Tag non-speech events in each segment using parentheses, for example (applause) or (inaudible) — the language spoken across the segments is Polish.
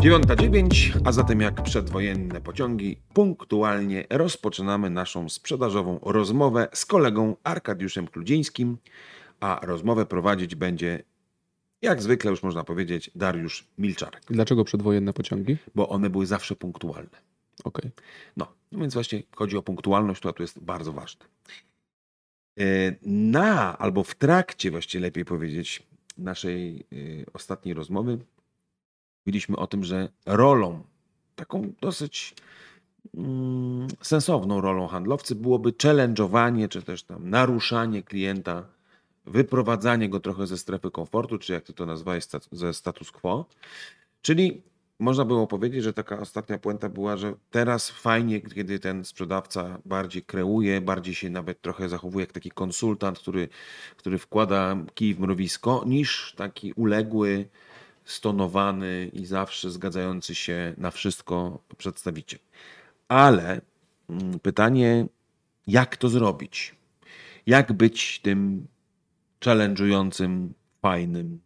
9.09, a zatem jak przedwojenne pociągi, punktualnie rozpoczynamy naszą sprzedażową rozmowę z kolegą Arkadiuszem Kludzińskim, a rozmowę prowadzić będzie, jak zwykle już można powiedzieć, Dariusz Milczarek, Dlaczego przedwojenne pociągi? bo one były zawsze punktualne. Okej. No, no więc właśnie chodzi o punktualność, która tu jest bardzo ważna. E, Na, albo w trakcie, właściwie lepiej powiedzieć, naszej y, ostatniej rozmowy, mówiliśmy o tym, że rolą, taką dosyć mm, sensowną rolą handlowcy byłoby challenge'owanie, czy też tam naruszanie klienta, wyprowadzanie go trochę ze strefy komfortu, czy jak ty to nazwałeś, ze status quo. Czyli można było powiedzieć, że taka ostatnia puenta była, że teraz fajnie, kiedy ten sprzedawca bardziej kreuje, bardziej się nawet trochę zachowuje jak taki konsultant, który, który wkłada kij w mrowisko, niż taki uległy, stonowany i zawsze zgadzający się na wszystko przedstawiciel. Ale mm, pytanie, jak to zrobić? Jak być tym challenge'ującym, fajnym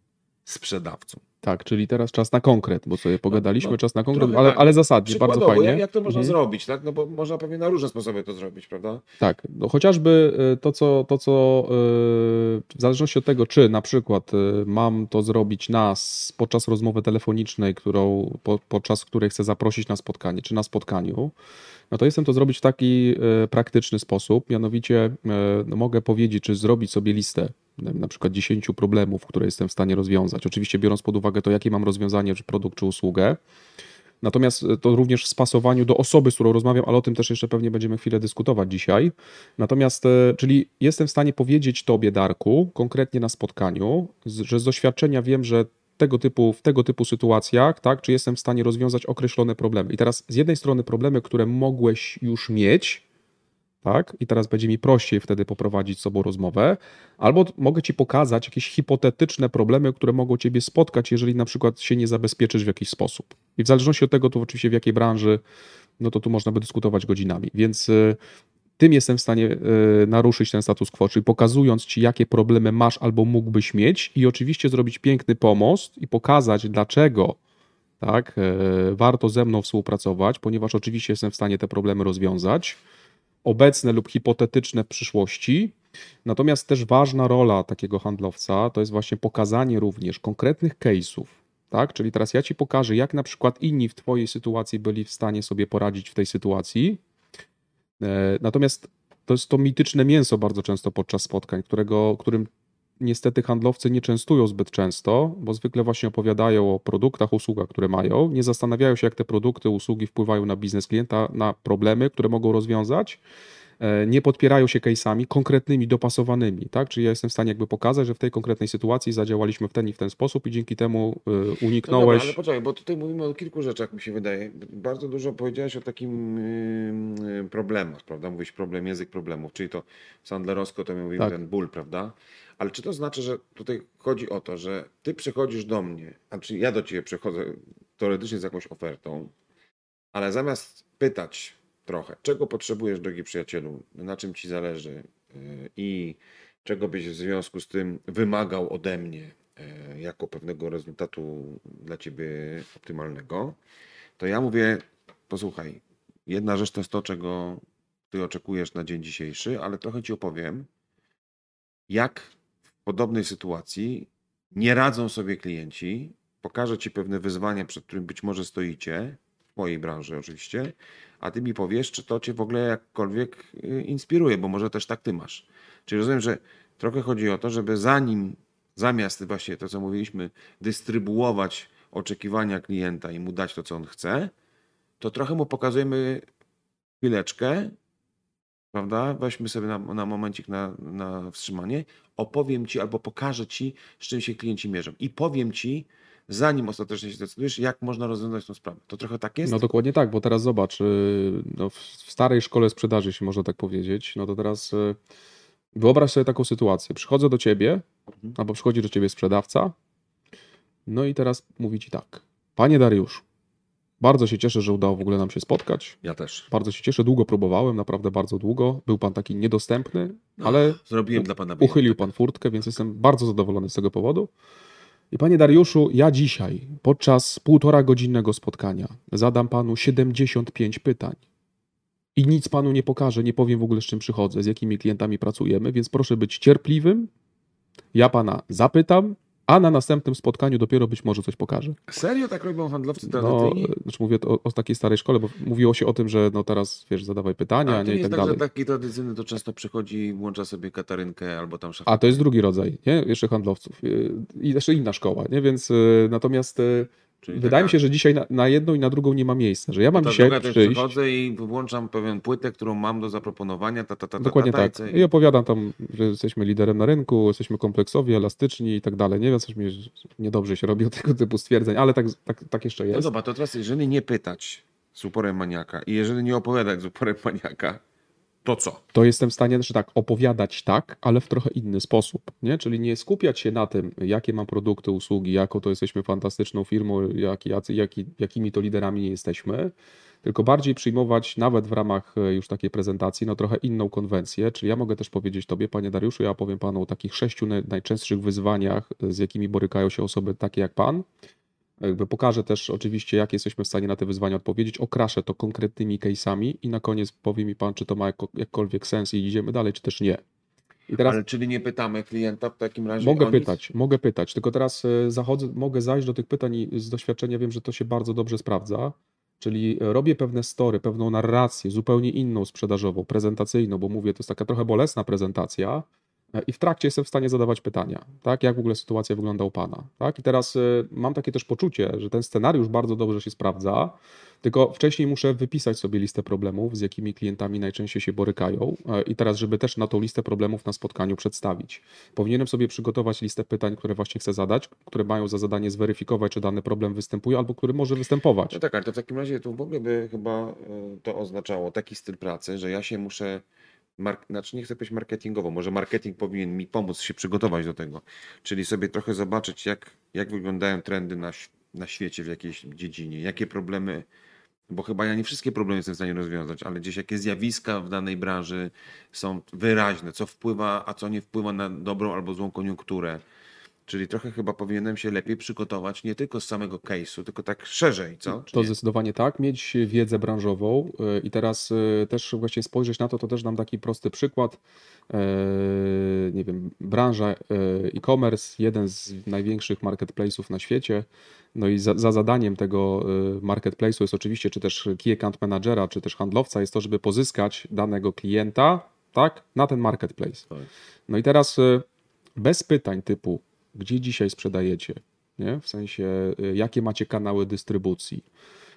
sprzedawcą? Tak, czyli teraz czas na konkret, bo sobie pogadaliśmy, no, czas na konkret, ale, tak. ale zasadnie, bardzo fajnie. Jak, jak to można Mhm. zrobić, tak? No bo można pewnie na różne sposoby to zrobić, prawda? Tak, no chociażby y, to, co, to, co y, w zależności od tego, czy na przykład y, mam to zrobić nas podczas rozmowy telefonicznej, którą, po, podczas której chcę zaprosić na spotkanie, czy na spotkaniu, no to jestem to zrobić w taki praktyczny sposób, mianowicie no mogę powiedzieć, czy zrobić sobie listę na przykład 10 problemów, które jestem w stanie rozwiązać. Oczywiście biorąc pod uwagę to, jakie mam rozwiązanie, czy produkt, czy usługę. Natomiast e, to również w spasowaniu do osoby, z którą rozmawiam, ale o tym też jeszcze pewnie będziemy chwilę dyskutować dzisiaj. Natomiast, e, czyli jestem w stanie powiedzieć Tobie, Darku, konkretnie na spotkaniu, że z doświadczenia wiem, że tego typu, w tego typu sytuacjach, tak, czy jestem w stanie rozwiązać określone problemy. I teraz z jednej strony problemy, które mogłeś już mieć, tak, i teraz będzie mi prościej wtedy poprowadzić z sobą rozmowę, albo mogę Ci pokazać jakieś hipotetyczne problemy, które mogą Ciebie spotkać, jeżeli na przykład się nie zabezpieczysz w jakiś sposób. I w zależności od tego, to oczywiście w jakiej branży, no to tu można by dyskutować godzinami. Więc y, tym jestem w stanie y, naruszyć ten status quo, czyli pokazując Ci, jakie problemy masz albo mógłbyś mieć i oczywiście zrobić piękny pomost i pokazać, dlaczego tak, y, warto ze mną współpracować, ponieważ oczywiście jestem w stanie te problemy rozwiązać, obecne lub hipotetyczne w przyszłości. Natomiast też ważna rola takiego handlowca to jest właśnie pokazanie również konkretnych case'ów, tak? Czyli teraz ja ci pokażę, jak na przykład inni w twojej sytuacji byli w stanie sobie poradzić w tej sytuacji. E, Natomiast to jest to mityczne mięso bardzo często podczas spotkań, którego, którym niestety handlowcy nie częstują zbyt często, bo zwykle właśnie opowiadają o produktach, usługach, które mają, nie zastanawiają się, jak te produkty, usługi wpływają na biznes klienta, na problemy, które mogą rozwiązać. E, Nie podpierają się case'ami konkretnymi, dopasowanymi, tak? Czyli ja jestem w stanie jakby pokazać, że w tej konkretnej sytuacji zadziałaliśmy w ten i w ten sposób i dzięki temu y, No dobra, uniknąłeś. ale poczekaj, bo tutaj mówimy o kilku rzeczach, mi się wydaje. Bardzo dużo powiedziałeś o takim yy, problemach, prawda? Mówisz problem, język problemów, czyli to sandlerowsko to my mówimy Tak. ten ból, prawda? Ale czy to znaczy, że tutaj chodzi o to, że ty przychodzisz do mnie, a czy ja do ciebie przychodzę teoretycznie z jakąś ofertą, ale zamiast pytać trochę, czego potrzebujesz, drogi przyjacielu, na czym ci zależy yy, i czego byś w związku z tym wymagał ode mnie e, jako pewnego rezultatu dla ciebie optymalnego, to ja mówię, posłuchaj, jedna rzecz to jest to, czego ty oczekujesz na dzień dzisiejszy, ale trochę ci opowiem, jak podobnej sytuacji nie radzą sobie klienci, pokażę ci pewne wyzwania, przed którym być może stoicie, w mojej branży oczywiście, a ty mi powiesz, czy to cię w ogóle jakkolwiek y, inspiruje, bo może też tak ty masz. Czyli rozumiem, że trochę chodzi o to, żeby zanim, zamiast właśnie to, co mówiliśmy, dystrybuować oczekiwania klienta i mu dać to, co on chce, to trochę mu pokazujemy chwileczkę, prawda? Weźmy sobie na, na momencik na, na wstrzymanie, opowiem ci albo pokażę ci, z czym się klienci mierzą. I powiem ci, zanim ostatecznie się zdecydujesz, jak można rozwiązać tą sprawę. To trochę tak jest? No dokładnie tak, bo teraz zobacz, y, no w starej szkole sprzedaży, jeśli można tak powiedzieć, no to teraz y, wyobraź sobie taką sytuację. Przychodzę do ciebie, Mhm. albo przychodzi do ciebie sprzedawca, no i teraz mówi ci tak. Panie Dariusz, bardzo się cieszę, że udało w ogóle nam się spotkać. Ja też. Bardzo się cieszę, długo próbowałem, naprawdę bardzo długo. Był pan taki niedostępny, No, ale Zrobiłem dla pana uchylił pan furtkę, więc jestem bardzo zadowolony z tego powodu. I panie Dariuszu, ja dzisiaj podczas półtora godzinnego spotkania zadam panu 75 pytań. I nic panu nie pokażę, nie powiem w ogóle z czym przychodzę, z jakimi klientami pracujemy, więc proszę być cierpliwym. Ja pana zapytam, a na następnym spotkaniu dopiero być może coś pokażę. Serio tak robią handlowcy No, tradycyjni? znaczy mówię to o, o takiej starej szkole, bo mówiło się o tym, że no teraz, wiesz, zadawaj pytania, A nie, i tak tak, dalej. że taki tradycyjny to często przychodzi, włącza sobie katarynkę albo tam szafę. A to jest drugi rodzaj, nie? Jeszcze handlowców. Yy, I jeszcze inna szkoła, nie? Więc yy, natomiast yy, Czyli wydaje taka- mi się, że dzisiaj na, na jedną i na drugą nie ma miejsca, że ja mam Ta dzisiaj druga też przyjść. przychodzę i włączam pewien płytę, którą mam do zaproponowania, ta, ta, ta, ta, Dokładnie ta, ta, tak. i opowiadam tam, że jesteśmy liderem na rynku, jesteśmy kompleksowi, elastyczni i tak dalej. Nie wiem, coś mi niedobrze się robi od tego typu stwierdzeń, ale tak, tak, tak jeszcze No jest. dobra, to teraz jeżeli nie pytać z uporem maniaka i jeżeli nie opowiadać z uporem maniaka, to co? to jestem w stanie, znaczy tak, opowiadać tak, ale w trochę inny sposób, nie? Czyli nie skupiać się na tym, jakie mam produkty, usługi, jaką to jesteśmy fantastyczną firmą, jak, jacy, jaki, jakimi to liderami nie jesteśmy, tylko bardziej przyjmować nawet w ramach e, już takiej prezentacji, no trochę inną konwencję, czyli ja mogę też powiedzieć Tobie, Panie Dariuszu, ja opowiem Panu o takich sześciu naj- najczęstszych wyzwaniach, e, z jakimi borykają się osoby takie jak Pan, jakby pokażę też oczywiście, jak jesteśmy w stanie na te wyzwania odpowiedzieć, okraszę to konkretnymi case'ami i na koniec powie mi Pan, czy to ma jako, jakkolwiek sens i idziemy dalej, czy też nie. Teraz Ale czyli nie pytamy klienta w takim razie mogę o nic? pytać, mogę pytać, tylko teraz e, zachodzę, mogę zajść do tych pytań i z doświadczenia wiem, że to się bardzo dobrze sprawdza. Czyli e, robię pewne story, pewną narrację, zupełnie inną sprzedażową, prezentacyjną, bo mówię, to jest taka trochę bolesna prezentacja i w trakcie jestem w stanie zadawać pytania, tak, jak w ogóle sytuacja wygląda u Pana, tak, i teraz e, mam takie też poczucie, że ten scenariusz bardzo dobrze się sprawdza, tylko wcześniej muszę wypisać sobie listę problemów, z jakimi klientami najczęściej się borykają e, i teraz, żeby też na tą listę problemów na spotkaniu przedstawić. Powinienem sobie przygotować listę pytań, które właśnie chcę zadać, które mają za zadanie zweryfikować, czy dany problem występuje albo który może występować. No tak, ale to w takim razie to w ogóle by chyba to oznaczało taki styl pracy, że ja się muszę, mark- znaczy nie chcę powiedzieć marketingowo, może marketing powinien mi pomóc się przygotować do tego, czyli sobie trochę zobaczyć, jak, jak wyglądają trendy na, na świecie w jakiejś dziedzinie, jakie problemy, bo chyba ja nie wszystkie problemy jestem w stanie rozwiązać, ale gdzieś jakie zjawiska w danej branży są wyraźne, co wpływa, a co nie wpływa na dobrą albo złą koniunkturę. Czyli trochę chyba powinienem się lepiej przygotować nie tylko z samego case'u, tylko tak szerzej, co? Czy To nie? zdecydowanie tak, mieć wiedzę branżową y, i teraz y, też właśnie spojrzeć na to, to też dam taki prosty przykład. E, Nie wiem, branża e, e-commerce, jeden z największych marketplace'ów na świecie. No i za, za zadaniem tego e, marketplace'u jest oczywiście, czy też key account managera, czy też handlowca, jest to, żeby pozyskać danego klienta, tak, na ten marketplace. Tak. No i teraz bez pytań typu, gdzie dzisiaj sprzedajecie, nie? w sensie y, jakie macie kanały dystrybucji,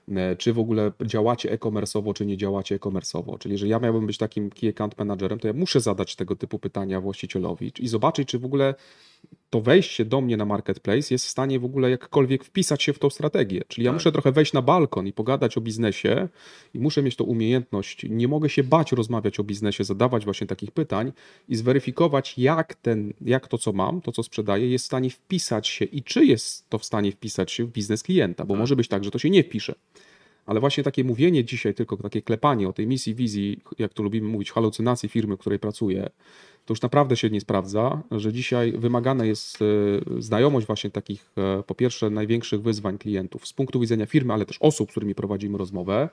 y, czy w ogóle działacie e-commerce'owo, czy nie działacie e-commerce'owo. Czyli, że ja miałbym być takim key account managerem, to ja muszę zadać tego typu pytania właścicielowi i zobaczyć, czy w ogóle to wejście do mnie na marketplace jest w stanie w ogóle jakkolwiek wpisać się w tą strategię. Czyli ja Tak. muszę trochę wejść na balkon i pogadać o biznesie i muszę mieć tą umiejętność. Nie mogę się bać rozmawiać o biznesie, zadawać właśnie takich pytań i zweryfikować, jak, ten, jak to, co mam, to, co sprzedaję, jest w stanie wpisać się i czy jest to w stanie wpisać się w biznes klienta, bo Tak. może być tak, że to się nie wpisze. Ale właśnie takie mówienie dzisiaj, tylko takie klepanie o tej misji, wizji, jak to lubimy mówić, halucynacji firmy, w której pracuję, to już naprawdę się nie sprawdza, że dzisiaj wymagana jest e, znajomość właśnie takich, e, po pierwsze, największych wyzwań klientów z punktu widzenia firmy, ale też osób, z którymi prowadzimy rozmowę,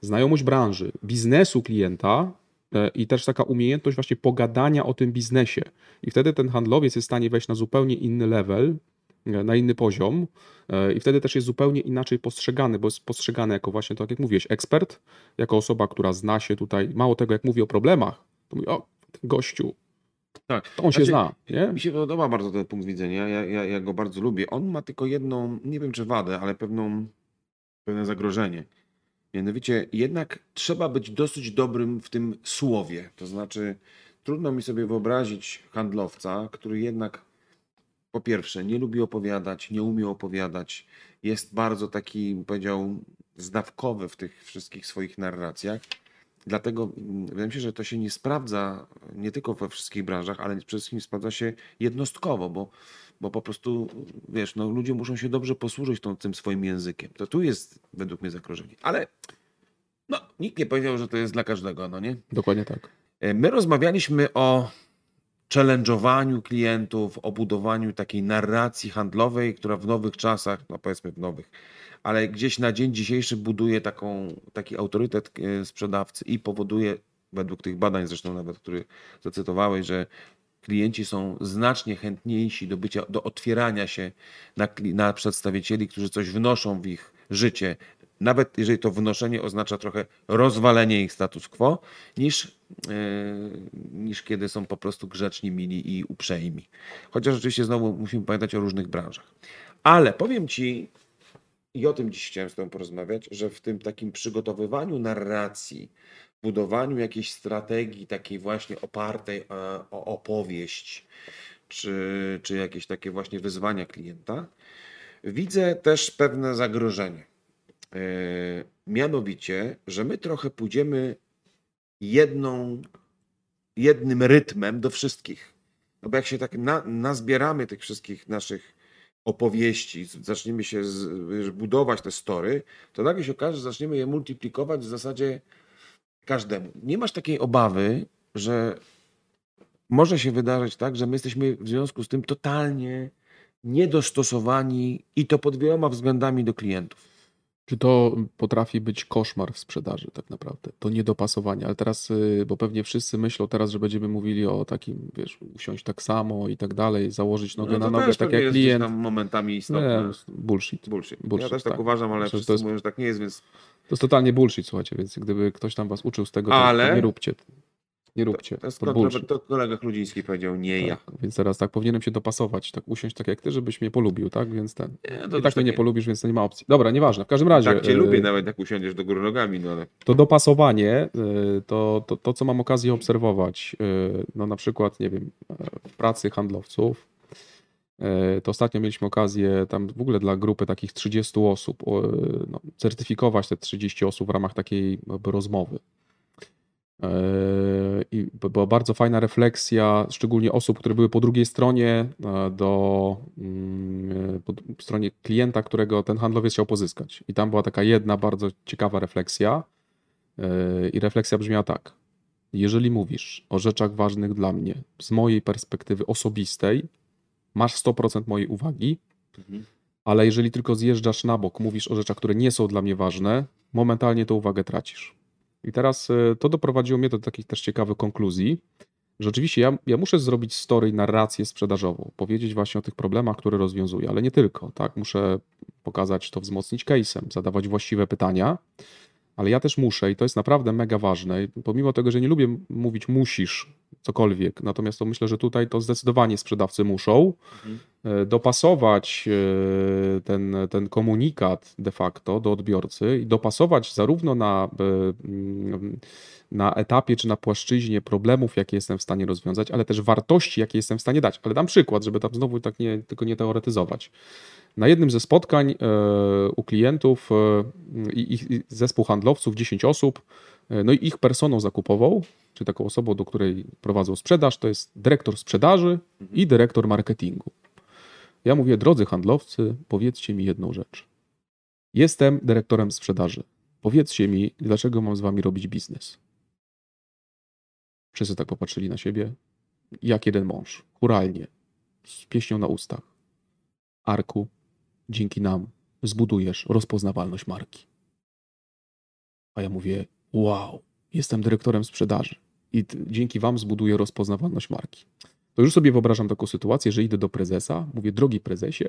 znajomość branży, biznesu klienta e, i też taka umiejętność właśnie pogadania o tym biznesie. I wtedy ten handlowiec jest w stanie wejść na zupełnie inny level, na inny poziom e, i wtedy też jest zupełnie inaczej postrzegany, bo jest postrzegany jako właśnie, tak jak mówiłeś, ekspert, jako osoba, która zna się tutaj, mało tego, jak mówi o problemach, to mówi, o, gościu, Tak. to on się Znaczy, zna, nie? Mi się podoba bardzo ten punkt widzenia. Ja, ja, ja go bardzo lubię. On ma tylko jedną, nie wiem czy wadę, ale pewną, pewne zagrożenie. Mianowicie, jednak trzeba być dosyć dobrym w tym słowie. To znaczy, trudno mi sobie wyobrazić handlowca, który jednak po pierwsze nie lubi opowiadać, nie umie opowiadać, jest bardzo taki, powiedział, zdawkowy w tych wszystkich swoich narracjach. Dlatego mm, wydaje mi się, że to się nie sprawdza nie tylko we wszystkich branżach, ale przede wszystkim sprawdza się jednostkowo, bo, bo po prostu, wiesz, no, ludzie muszą się dobrze posłużyć tą, tym swoim językiem. To tu jest według mnie zagrożenie. Ale no, nikt nie powiedział, że to jest dla każdego, no nie? Dokładnie tak. E, My rozmawialiśmy o challenge'owaniu klientów, o budowaniu takiej narracji handlowej, która w nowych czasach, no powiedzmy w nowych, ale gdzieś na dzień dzisiejszy buduje taką, taki autorytet e, sprzedawcy i powoduje, według tych badań zresztą nawet, które zacytowałeś, że klienci są znacznie chętniejsi do bycia, do otwierania się na, na przedstawicieli, którzy coś wnoszą w ich życie, nawet jeżeli to wnoszenie oznacza trochę rozwalenie ich status quo, niż, yy, niż kiedy są po prostu grzeczni, mili i uprzejmi. Chociaż oczywiście znowu musimy pamiętać o różnych branżach. Ale powiem Ci, i o tym dziś chciałem z Tobą porozmawiać, że w tym takim przygotowywaniu narracji, budowaniu jakiejś strategii takiej właśnie opartej e, o opowieść, czy, czy jakieś takie właśnie wyzwania klienta, widzę też pewne zagrożenie. E, Mianowicie, że my trochę pójdziemy jedną, jednym rytmem do wszystkich. No bo jak się tak na, nazbieramy tych wszystkich naszych opowieści, zaczniemy się z, budować te story, to nagle się okaże, że zaczniemy je multiplikować w zasadzie każdemu. Nie masz takiej obawy, że może się wydarzyć tak, że my jesteśmy w związku z tym totalnie niedostosowani i to pod wieloma względami do klientów. Czy to potrafi być koszmar w sprzedaży tak naprawdę? To niedopasowanie, ale teraz, y, bo pewnie wszyscy myślą teraz, że będziemy mówili o takim, wiesz, usiąść tak samo i tak dalej, założyć nogę No na nogę, tak jak klient. tam momentami istotne. Nie, bullshit. Bullshit. Ja Bullshit, też tak, tak. uważam, ale że wszyscy to jest- mówią, że tak nie jest, więc To jest totalnie bullshit, słuchajcie, więc gdyby ktoś tam was uczył z tego, Ale- to nie róbcie. Nie róbcie. to, jest To to kolega Chludziński powiedział, nie ja. Tak, więc teraz tak, powinienem się dopasować, tak usiąść tak jak ty, żebyś mnie polubił, tak? Więc ten. Nie, I to tak też mnie nie polubisz, więc to nie ma opcji. Dobra, nieważne. W każdym razie. Tak cię y, lubię nawet jak usiądziesz do góry nogami, no ale To dopasowanie, y, to, to, to co mam okazję obserwować, y, no na przykład, nie wiem, e, w pracy handlowców, to ostatnio mieliśmy okazję tam w ogóle dla grupy takich 30 osób no, certyfikować te 30 osób w ramach takiej jakby rozmowy. Y, I była bardzo fajna refleksja, szczególnie osób, które były po drugiej stronie, e, do mm, po d- stronie klienta, którego ten handlowiec chciał pozyskać. I tam była taka jedna bardzo ciekawa refleksja. Yy, I refleksja brzmiała tak. Jeżeli mówisz o rzeczach ważnych dla mnie, z mojej perspektywy osobistej, masz 100% mojej uwagi, Mhm. ale jeżeli tylko zjeżdżasz na bok, mówisz o rzeczach, które nie są dla mnie ważne, momentalnie tę uwagę tracisz. I teraz yy, to doprowadziło mnie do takich też ciekawych konkluzji, że oczywiście ja, ja muszę zrobić story, narrację sprzedażową, powiedzieć właśnie o tych problemach, które rozwiązuję, ale nie tylko, tak? Muszę pokazać to, wzmocnić case'em, zadawać właściwe pytania, ale ja też muszę i to jest naprawdę mega ważne. Pomimo tego, że nie lubię mówić musisz cokolwiek, natomiast to myślę, że tutaj to zdecydowanie sprzedawcy muszą Mhm. E, dopasować e, ten, ten komunikat de facto do odbiorcy i dopasować zarówno na, e, mm, na etapie czy na płaszczyźnie problemów, jakie jestem w stanie rozwiązać, ale też wartości, jakie jestem w stanie dać. Ale dam przykład, żeby tam znowu tak nie, tylko nie teoretyzować. Na jednym ze spotkań u klientów i, i zespół handlowców, 10 osób, no i ich personą zakupową, czy taką osobą, do której prowadzą sprzedaż, to jest dyrektor sprzedaży i dyrektor marketingu. Ja mówię, drodzy handlowcy, powiedzcie mi jedną rzecz. Jestem dyrektorem sprzedaży. Powiedzcie mi, dlaczego mam z wami robić biznes. Wszyscy tak popatrzyli na siebie, jak jeden mąż, churalnie, z pieśnią na ustach. Arku, dzięki nam zbudujesz rozpoznawalność marki. A ja mówię, wow, jestem dyrektorem sprzedaży i dzięki wam zbuduję rozpoznawalność marki. To już sobie wyobrażam taką sytuację, że idę do prezesa, mówię, drogi prezesie,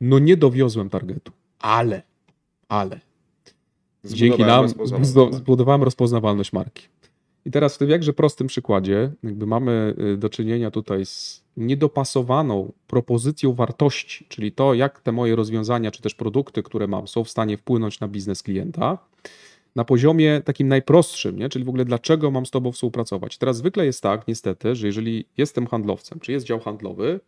no nie dowiozłem targetu, ale, ale, dzięki nam rozpoznawalność zbudowałem rozpoznawalność marki. I teraz w tym jakże prostym przykładzie jakby mamy y, do czynienia tutaj z niedopasowaną propozycją wartości, czyli to, jak te moje rozwiązania, czy też produkty, które mam, są w stanie wpłynąć na biznes klienta, na poziomie takim najprostszym, nie? czyli w ogóle dlaczego mam z Tobą współpracować. Teraz zwykle jest tak, niestety, że jeżeli jestem handlowcem, czy jest dział handlowy,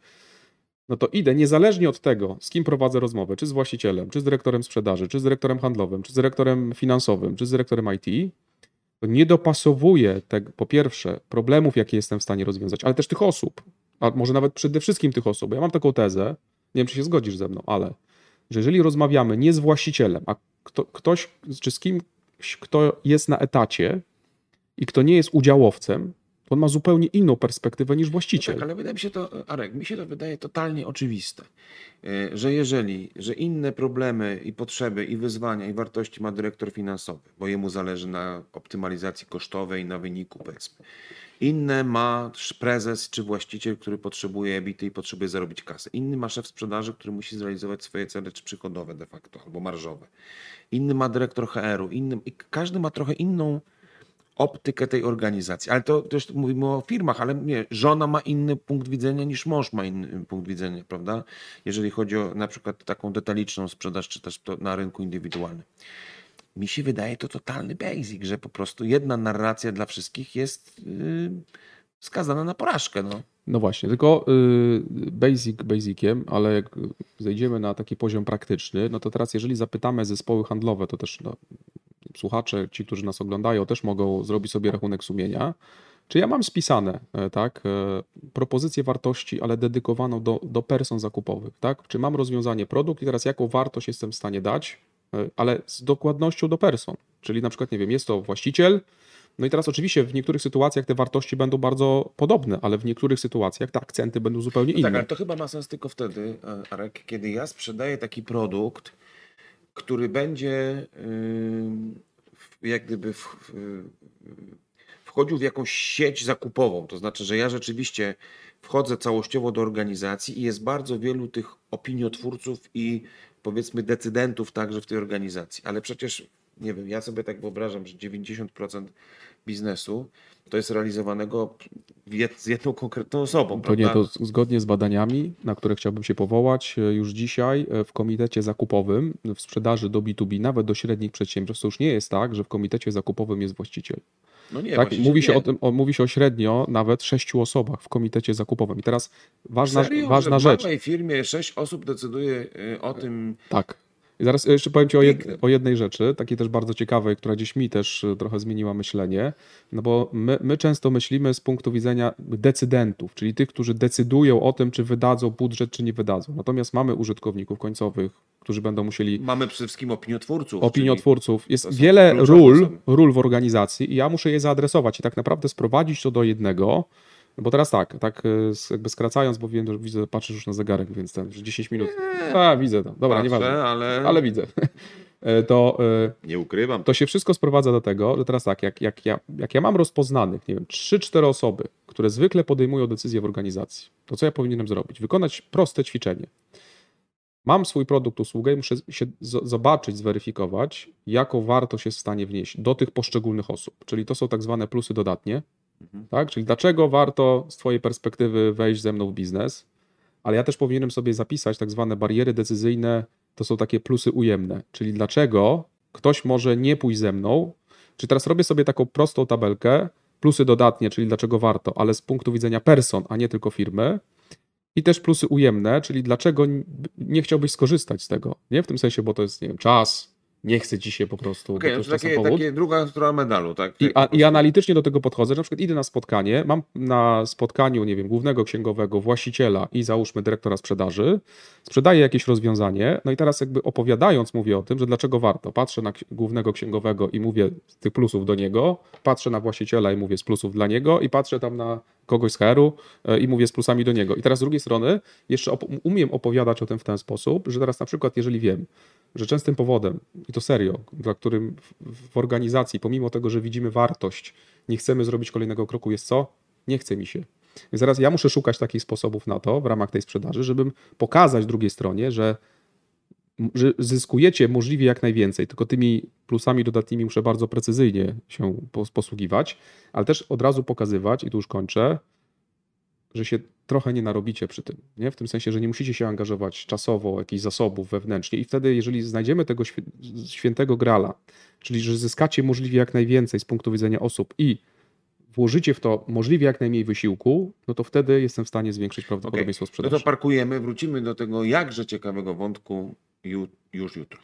no to idę niezależnie od tego, z kim prowadzę rozmowę, czy z właścicielem, czy z dyrektorem sprzedaży, czy z dyrektorem handlowym, czy z dyrektorem finansowym, czy z dyrektorem IT, to nie dopasowuję tego, po pierwsze, problemów, jakie jestem w stanie rozwiązać, ale też tych osób, a może nawet przede wszystkim tych osób. Ja mam taką tezę, nie wiem, czy się zgodzisz ze mną, ale że jeżeli rozmawiamy nie z właścicielem, a kto, ktoś, czy z kimś, kto jest na etacie i kto nie jest udziałowcem, On ma zupełnie inną perspektywę niż No właściciel. tak, ale wydaje mi się to, Arek, mi się to wydaje totalnie oczywiste, e, że jeżeli, że inne problemy i potrzeby i wyzwania i wartości ma dyrektor finansowy, bo jemu zależy na optymalizacji kosztowej, na wyniku powiedzmy. Inne ma prezes czy właściciel, który potrzebuje ebity i potrzebuje zarobić kasę. Inny ma szef sprzedaży, który musi zrealizować swoje cele czy przychodowe de facto albo marżowe. Inny ma dyrektor HR-u, inny, każdy ma trochę inną optykę tej organizacji. Ale to też mówimy o firmach, ale nie, żona ma inny punkt widzenia niż mąż ma inny punkt widzenia, prawda? Jeżeli chodzi o na przykład taką detaliczną sprzedaż, czy też to na rynku indywidualnym. Mi się wydaje to totalny basic, że po prostu jedna narracja dla wszystkich jest yy, skazana na porażkę. No. No właśnie, tylko y, basic basiciem, ale jak zejdziemy na taki poziom praktyczny, no to teraz jeżeli zapytamy zespoły handlowe, to też no, słuchacze, ci, którzy nas oglądają, też mogą zrobić sobie rachunek sumienia. Czy ja mam spisane, e, tak, e, propozycję wartości, ale dedykowaną do, do person zakupowych, tak? Czy mam rozwiązanie produkt i teraz jaką wartość jestem w stanie dać, ale z dokładnością do person. Czyli na przykład, nie wiem, jest to właściciel, no i teraz oczywiście w niektórych sytuacjach te wartości będą bardzo podobne, ale w niektórych sytuacjach te akcenty będą zupełnie No inne. tak, ale to chyba ma sens tylko wtedy, e, Arek, kiedy ja sprzedaję taki produkt, który będzie yy, jak gdyby w, w, wchodził w jakąś sieć zakupową. To znaczy, że ja rzeczywiście wchodzę całościowo do organizacji i jest bardzo wielu tych opiniotwórców i powiedzmy decydentów także w tej organizacji. Ale przecież, nie wiem, ja sobie tak wyobrażam, że 90% biznesu to jest realizowanego z jedną konkretną osobą. To nie, to zgodnie z badaniami, na które chciałbym się powołać, e, już dzisiaj e, w komitecie zakupowym w sprzedaży do B2B, nawet do średnich przedsiębiorstw, to już nie jest tak, że w komitecie zakupowym jest właściciel. No nie, tak? Mówi się nie. o tym, o, mówi się o średnio nawet sześciu osobach w komitecie zakupowym. I teraz ważna, Serio, ważna że rzecz. W małej firmie sześć osób decyduje y, o tym. Tak. I zaraz jeszcze powiem Ci o, jed, o jednej rzeczy, takiej też bardzo ciekawej, która gdzieś mi też y, trochę zmieniła myślenie, no bo my, my często myślimy z punktu widzenia decydentów, czyli tych, którzy decydują o tym, czy wydadzą budżet, czy nie wydadzą. Natomiast mamy użytkowników końcowych, którzy będą musieli Mamy przede wszystkim opiniotwórców. opiniotwórców. Jest wiele ról, ról w organizacji i ja muszę je zaadresować i tak naprawdę sprowadzić to do jednego. No Bo teraz tak, tak y, jakby skracając, bo wiem, że widzę, patrzysz już na zegarek, więc ten, że 10 minut. A, widzę to. Dobra, Patrzę, nieważne. ale, Ale widzę. (laughs) E, To, e, nie ukrywam. to się wszystko sprowadza do tego, że teraz tak, jak, jak, ja, jak ja mam rozpoznanych, nie wiem, 3-4 osoby, które zwykle podejmują decyzje w organizacji, to co ja powinienem zrobić? Wykonać proste ćwiczenie. Mam swój produkt, usługę i muszę się zobaczyć, zweryfikować, jaką wartość jest w stanie wnieść do tych poszczególnych osób. Czyli to są tak zwane plusy dodatnie. Mhm. Tak? Czyli dlaczego warto z Twojej perspektywy wejść ze mną w biznes, ale ja też powinienem sobie zapisać tak zwane bariery decyzyjne, to są takie plusy ujemne. Czyli dlaczego ktoś może nie pójść ze mną, czy teraz robię sobie taką prostą tabelkę, plusy dodatnie, czyli dlaczego warto, ale z punktu widzenia person, a nie tylko firmy, i też plusy ujemne, czyli dlaczego nie chciałbyś skorzystać z tego. Nie w tym sensie, bo to jest, nie wiem, czas, nie chce ci się po prostu, to no to takie, takie druga strona medalu, tak? I, Tak a, I analitycznie do tego podchodzę, na przykład idę na spotkanie, mam na spotkaniu, nie wiem, głównego księgowego, właściciela i załóżmy dyrektora sprzedaży, sprzedaję jakieś rozwiązanie, no i teraz jakby opowiadając mówię o tym, że dlaczego warto. Patrzę na głównego księgowego i mówię z tych plusów do niego, patrzę na właściciela i mówię z plusów dla niego i patrzę tam na kogoś z HR-u e, i mówię z plusami do niego. I teraz z drugiej strony jeszcze op- umiem opowiadać o tym w ten sposób, że teraz na przykład jeżeli wiem, że częstym powodem, i to serio, dla którym w, organizacji, pomimo tego, że widzimy wartość, nie chcemy zrobić kolejnego kroku, jest co? Nie chce mi się. Więc zaraz ja muszę szukać takich sposobów na to w ramach tej sprzedaży, żebym pokazać drugiej stronie, że, że zyskujecie możliwie jak najwięcej, tylko tymi plusami dodatnimi muszę bardzo precyzyjnie się pos- posługiwać, ale też od razu pokazywać, i tu już kończę, że się trochę nie narobicie przy tym. Nie? W tym sensie, że nie musicie się angażować czasowo, jakichś zasobów wewnętrznie. I wtedy, jeżeli znajdziemy tego świ- świętego grala, czyli że zyskacie możliwie jak najwięcej z punktu widzenia osób i włożycie w to możliwie jak najmniej wysiłku, no to wtedy jestem w stanie zwiększyć prawdopodobieństwo No sprzedaży. to parkujemy, wrócimy do tego jakże ciekawego wątku ju, już jutro.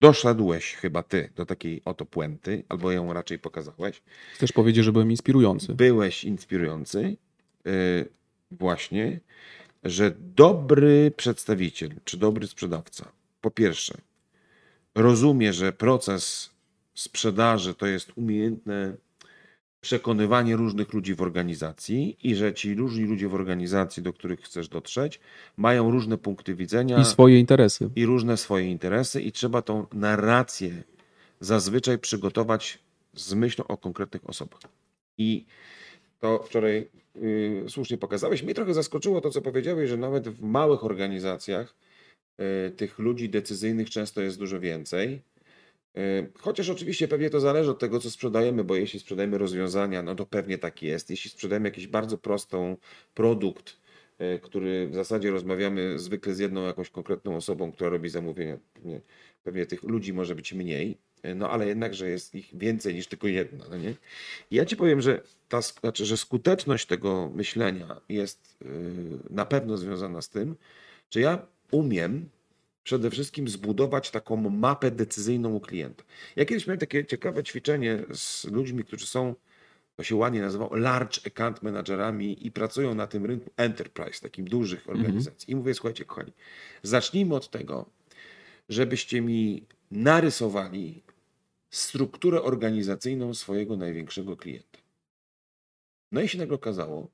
Doszedłeś chyba ty do takiej oto puenty, albo ją raczej pokazałeś. Chcesz powiedzieć, że byłem inspirujący. Byłeś inspirujący, właśnie, że dobry przedstawiciel czy dobry sprzedawca, po pierwsze, rozumie, że proces sprzedaży to jest umiejętne przekonywanie różnych ludzi w organizacji i że ci różni ludzie w organizacji, do których chcesz dotrzeć, mają różne punkty widzenia I swoje interesy. i różne swoje interesy i trzeba tą narrację zazwyczaj przygotować z myślą o konkretnych osobach. I to wczoraj y, słusznie pokazałeś. Mnie trochę zaskoczyło to, co powiedziałeś, że nawet w małych organizacjach y, tych ludzi decyzyjnych często jest dużo więcej. Y, Chociaż oczywiście pewnie to zależy od tego, co sprzedajemy, bo jeśli sprzedajemy rozwiązania, no to pewnie tak jest. Jeśli sprzedajemy jakiś bardzo prostą produkt, y, który w zasadzie rozmawiamy zwykle z jedną jakąś konkretną osobą, która robi zamówienia, pewnie, tych ludzi może być mniej, no ale jednakże jest ich więcej niż tylko jedna. No nie? I ja ci powiem, że, ta, znaczy, że skuteczność tego myślenia jest y, na pewno związana z tym, że ja umiem przede wszystkim zbudować taką mapę decyzyjną u klienta. Ja kiedyś miałem takie ciekawe ćwiczenie z ludźmi, którzy są, to się ładnie nazywa, large account managerami i pracują na tym rynku enterprise, takim dużych organizacji. I mówię, słuchajcie, kochani, zacznijmy od tego, żebyście mi narysowali strukturę organizacyjną swojego największego klienta. No i się nagle okazało,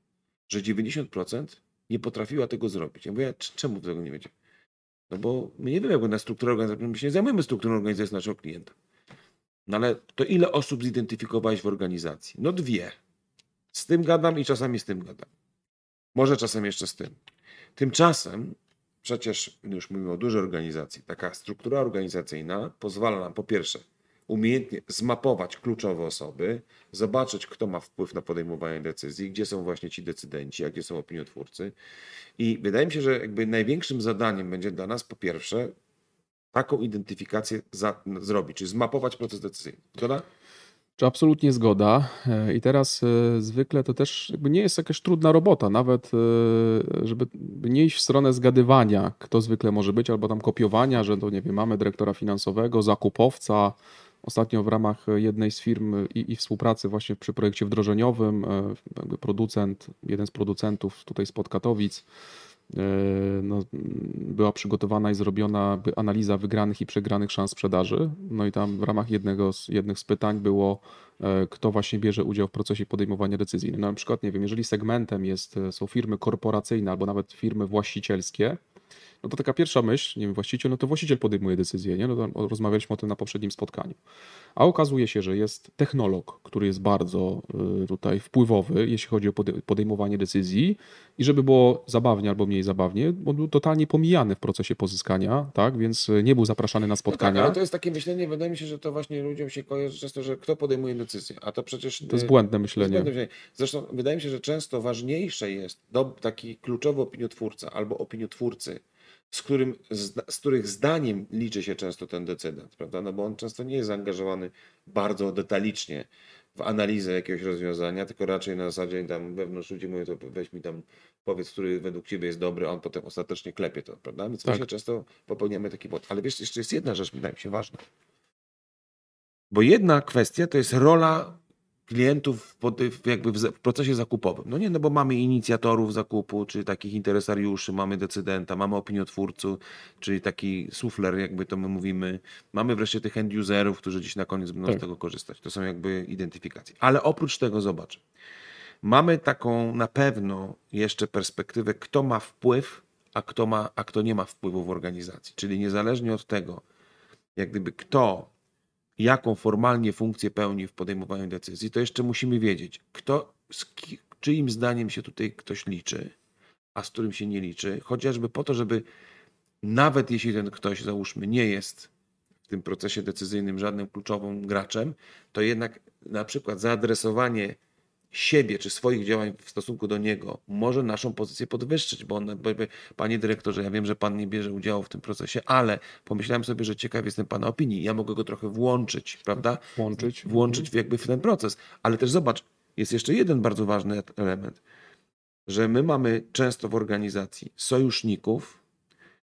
że 90% nie potrafiła tego zrobić. Ja mówię, "Cz- czemu tego nie wiecie? No bo my nie wiemy, jak na strukturę organizacyjną, my się nie zajmujemy strukturą organizacji naszego klienta. No ale to ile osób zidentyfikowałeś w organizacji? No dwie. Z tym gadam i czasami z tym gadam. Może czasem jeszcze z tym. Tymczasem przecież, już mówimy o dużej organizacji, taka struktura organizacyjna pozwala nam po pierwsze umiejętnie zmapować kluczowe osoby, zobaczyć, kto ma wpływ na podejmowanie decyzji, gdzie są właśnie ci decydenci, a gdzie są opiniotwórcy. I wydaje mi się, że jakby największym zadaniem będzie dla nas po pierwsze taką identyfikację za, zrobić, czyli zmapować proces decyzyjny. Zgoda? Czy absolutnie zgoda. E, I teraz e, zwykle to też jakby nie jest jakaś trudna robota, nawet e, żeby nie iść w stronę zgadywania, kto zwykle może być, albo tam kopiowania, że to nie wiem, mamy dyrektora finansowego, zakupowca. Ostatnio w ramach jednej z firm i, i współpracy właśnie przy projekcie wdrożeniowym, e, producent, jeden z producentów tutaj spod Katowic, e, no, była przygotowana i zrobiona analiza wygranych i przegranych szans sprzedaży. No i tam w ramach jednego z, jednych z pytań było, e, kto właśnie bierze udział w procesie podejmowania decyzji. No, na przykład, nie wiem, jeżeli segmentem jest, są firmy korporacyjne albo nawet firmy właścicielskie, no to taka pierwsza myśl, nie wiem, właściciel, no to właściciel podejmuje decyzję, nie? No rozmawialiśmy o tym na poprzednim spotkaniu. A okazuje się, że jest technolog, który jest bardzo y, tutaj wpływowy, jeśli chodzi o pode- podejmowanie decyzji i żeby było zabawnie albo mniej zabawnie, on był totalnie pomijany w procesie pozyskania, tak? Więc y, nie był zapraszany na No tak, spotkania. ale to jest takie myślenie, wydaje mi się, że to właśnie ludziom się kojarzy często, że kto podejmuje decyzję, a to przecież... To jest y, błędne To jest myślenie. błędne myślenie. Zresztą wydaje mi się, że często ważniejsze jest taki kluczowy opiniotwórca albo opiniotwórcy, z, którym, z, z których zdaniem liczy się często ten decydent, prawda? No bo on często nie jest zaangażowany bardzo detalicznie w analizę jakiegoś rozwiązania, tylko raczej na zasadzie tam wewnątrz ludzi mówią, to weź mi tam powiedz, który według ciebie jest dobry, a on potem ostatecznie klepie to, prawda? Więc Tak. właśnie często popełniamy taki błąd. Ale wiesz, jeszcze jest jedna rzecz, wydaje mi się ważna. Bo jedna kwestia to jest rola klientów jakby w procesie zakupowym. No nie, no bo mamy inicjatorów zakupu, czy takich interesariuszy, mamy decydenta, mamy opiniotwórców, czyli taki sufler, jakby to my mówimy. Mamy wreszcie tych end userów, którzy gdzieś na koniec będą Tak. z tego korzystać. To są jakby identyfikacje. Ale oprócz tego zobacz. Mamy taką na pewno jeszcze perspektywę, kto ma wpływ, a kto, ma, a kto nie ma wpływu w organizacji. Czyli niezależnie od tego, jak gdyby kto jaką formalnie funkcję pełni w podejmowaniu decyzji, to jeszcze musimy wiedzieć, kto, z czyim zdaniem się tutaj ktoś liczy, a z którym się nie liczy, chociażby po to, żeby nawet jeśli ten ktoś, załóżmy, nie jest w tym procesie decyzyjnym żadnym kluczowym graczem, to jednak na przykład zaadresowanie siebie czy swoich działań w stosunku do niego może naszą pozycję podwyższyć, bo on powie, panie dyrektorze, ja wiem, że pan nie bierze udziału w tym procesie, ale pomyślałem sobie, że ciekaw jestem pana opinii, ja mogę go trochę włączyć, prawda? Włączyć. Włączyć w jakby w ten proces. Ale też zobacz, jest jeszcze jeden bardzo ważny element, że my mamy często w organizacji sojuszników,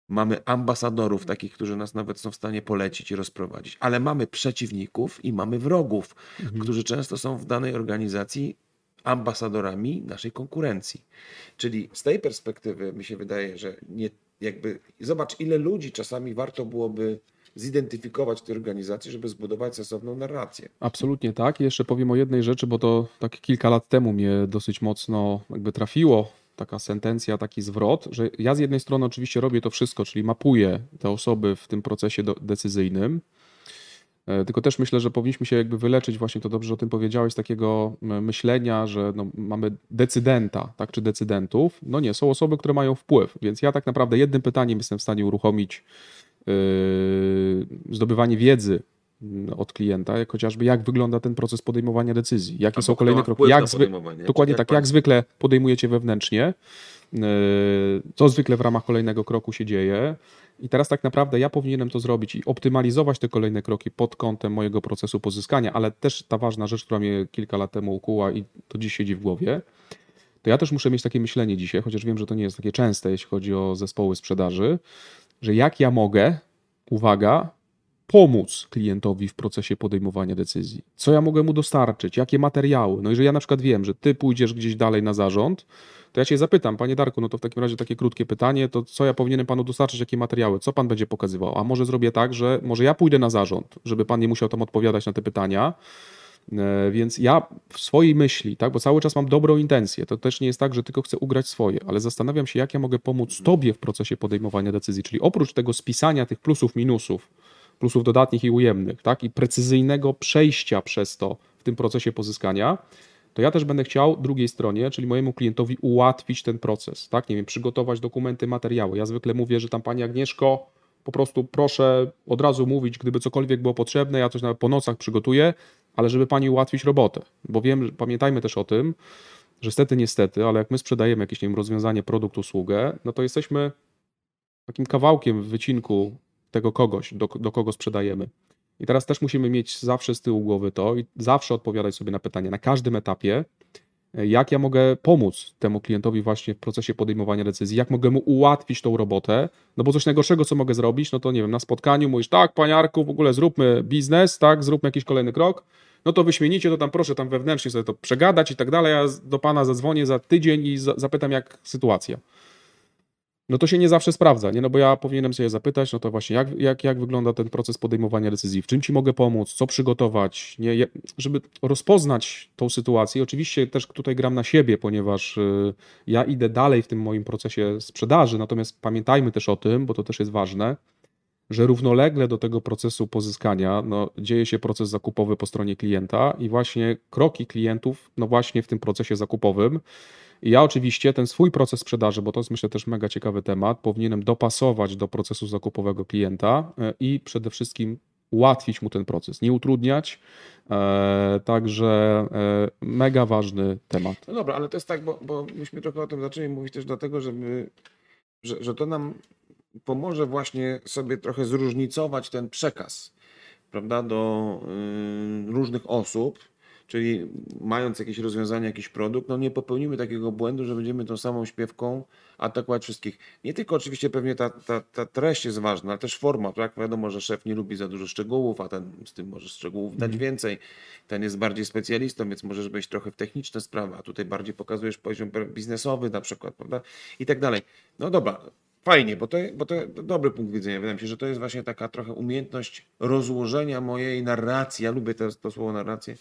mamy ambasadorów, takich, którzy nas nawet są w stanie polecić i rozprowadzić, ale mamy przeciwników i mamy wrogów, Mhm. którzy często są w danej organizacji ambasadorami naszej konkurencji. Czyli z tej perspektywy mi się wydaje, że nie, jakby zobacz, ile ludzi czasami warto byłoby zidentyfikować w tej organizacji, żeby zbudować sensowną narrację. Absolutnie tak. Jeszcze powiem o jednej rzeczy, bo to tak kilka lat temu mnie dosyć mocno jakby trafiło, taka sentencja, taki zwrot, że ja z jednej strony oczywiście robię to wszystko, czyli mapuję te osoby w tym procesie decyzyjnym, e, tylko też myślę, że powinniśmy się jakby wyleczyć, właśnie to dobrze o tym powiedziałeś, z takiego myślenia, że no, mamy decydenta, tak, czy decydentów. No nie, są osoby, które mają wpływ, więc ja tak naprawdę jednym pytaniem jestem w stanie uruchomić yy, zdobywanie wiedzy od klienta, jak chociażby jak wygląda ten proces podejmowania decyzji, jakie Albo są kolejne kroki, jak zwy... dokładnie Jak tak, pan- jak zwykle podejmujecie wewnętrznie, yy, co zwykle w ramach kolejnego kroku się dzieje. I teraz tak naprawdę ja powinienem to zrobić i optymalizować te kolejne kroki pod kątem mojego procesu pozyskania, ale też ta ważna rzecz, która mnie kilka lat temu ukuła i to dziś siedzi w głowie, to ja też muszę mieć takie myślenie dzisiaj, chociaż wiem, że to nie jest takie częste, jeśli chodzi o zespoły sprzedaży, że jak ja mogę, uwaga, pomóc klientowi w procesie podejmowania decyzji. Co ja mogę mu dostarczyć, jakie materiały. No jeżeli ja na przykład wiem, że ty pójdziesz gdzieś dalej na zarząd, to ja cię zapytam, panie Darku, no to w takim razie takie krótkie pytanie, to co ja powinienem panu dostarczyć, jakie materiały, co pan będzie pokazywał? A może zrobię tak, że może ja pójdę na zarząd, żeby pan nie musiał tam odpowiadać na te pytania, E, Więc ja w swojej myśli, tak, bo cały czas mam dobrą intencję, to też nie jest tak, że tylko chcę ugrać swoje, ale zastanawiam się, jak ja mogę pomóc Tobie w procesie podejmowania decyzji, czyli oprócz tego spisania tych plusów, minusów, plusów dodatnich i ujemnych, tak, i precyzyjnego przejścia przez to w tym procesie pozyskania, to ja też będę chciał drugiej stronie, czyli mojemu klientowi ułatwić ten proces, tak, nie wiem, przygotować dokumenty, materiały. Ja zwykle mówię, że tam Pani Agnieszko, po prostu proszę od razu mówić, gdyby cokolwiek było potrzebne, ja coś nawet po nocach przygotuję, ale żeby pani ułatwić robotę. Bo wiem, pamiętajmy też o tym, że stety, niestety, ale jak my sprzedajemy jakieś nie wiem, rozwiązanie, produkt, usługę, no to jesteśmy takim kawałkiem w wycinku tego kogoś, do, do kogo sprzedajemy. I teraz też musimy mieć zawsze z tyłu głowy to i zawsze odpowiadać sobie na pytanie na każdym etapie, jak ja mogę pomóc temu klientowi właśnie w procesie podejmowania decyzji, jak mogę mu ułatwić tą robotę, no bo coś najgorszego, co mogę zrobić, no to nie wiem, na spotkaniu mówisz, tak, paniarku, w ogóle zróbmy biznes, tak, zróbmy jakiś kolejny krok, no to wyśmienicie, to tam proszę tam wewnętrznie sobie to przegadać i tak dalej, ja do pana zadzwonię za tydzień i za- zapytam, jak sytuacja. No to się nie zawsze sprawdza, nie? No bo ja powinienem sobie zapytać, no to właśnie jak, jak, jak wygląda ten proces podejmowania decyzji, w czym ci mogę pomóc, co przygotować, nie? Żeby rozpoznać tą sytuację. Oczywiście też tutaj gram na siebie, ponieważ y, ja idę dalej w tym moim procesie sprzedaży, natomiast pamiętajmy też o tym, bo to też jest ważne, że równolegle do tego procesu pozyskania no, dzieje się proces zakupowy po stronie klienta i właśnie kroki klientów, no właśnie w tym procesie zakupowym. I ja oczywiście ten swój proces sprzedaży, bo to jest myślę też mega ciekawy temat, powinienem dopasować do procesu zakupowego klienta e, i przede wszystkim ułatwić mu ten proces, nie utrudniać. E, Także e, mega ważny temat. No dobra, ale to jest tak, bo, bo myśmy trochę o tym zaczęli mówić też dlatego, żeby, że, że to nam pomoże właśnie sobie trochę zróżnicować ten przekaz, prawda, do y, różnych osób, czyli mając jakieś rozwiązanie, jakiś produkt, no nie popełnimy takiego błędu, że będziemy tą samą śpiewką atakować wszystkich. Nie tylko oczywiście pewnie ta, ta, ta treść jest ważna, ale też forma, tak? Wiadomo, że szef nie lubi za dużo szczegółów, a ten z tym może szczegółów dać więcej. Ten jest bardziej specjalistą, więc możesz wejść trochę w techniczne sprawy, a tutaj bardziej pokazujesz poziom biznesowy na przykład, prawda? I tak dalej. No dobra, fajnie, bo to, bo to dobry punkt widzenia. Wydaje mi się, że to jest właśnie taka trochę umiejętność rozłożenia mojej narracji, ja lubię to, to słowo narrację,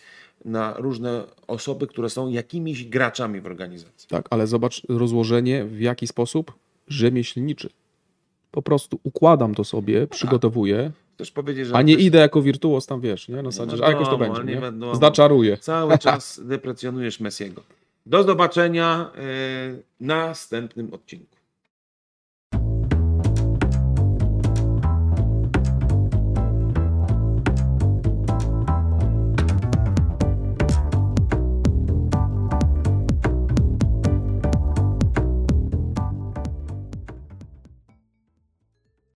na różne osoby, które są jakimiś graczami w organizacji. Tak, ale zobacz rozłożenie w jaki sposób? Rzemieślniczy. Po prostu układam to sobie, przygotowuję, Też powiedzieć, że a nie też idę jako wirtuoz tam, wiesz, nie? Na zasadzie, a jakoś to będzie, nie nie? Zaczaruję. cały (laughs) czas deprecjonujesz Messiego. Do zobaczenia e, w następnym odcinku.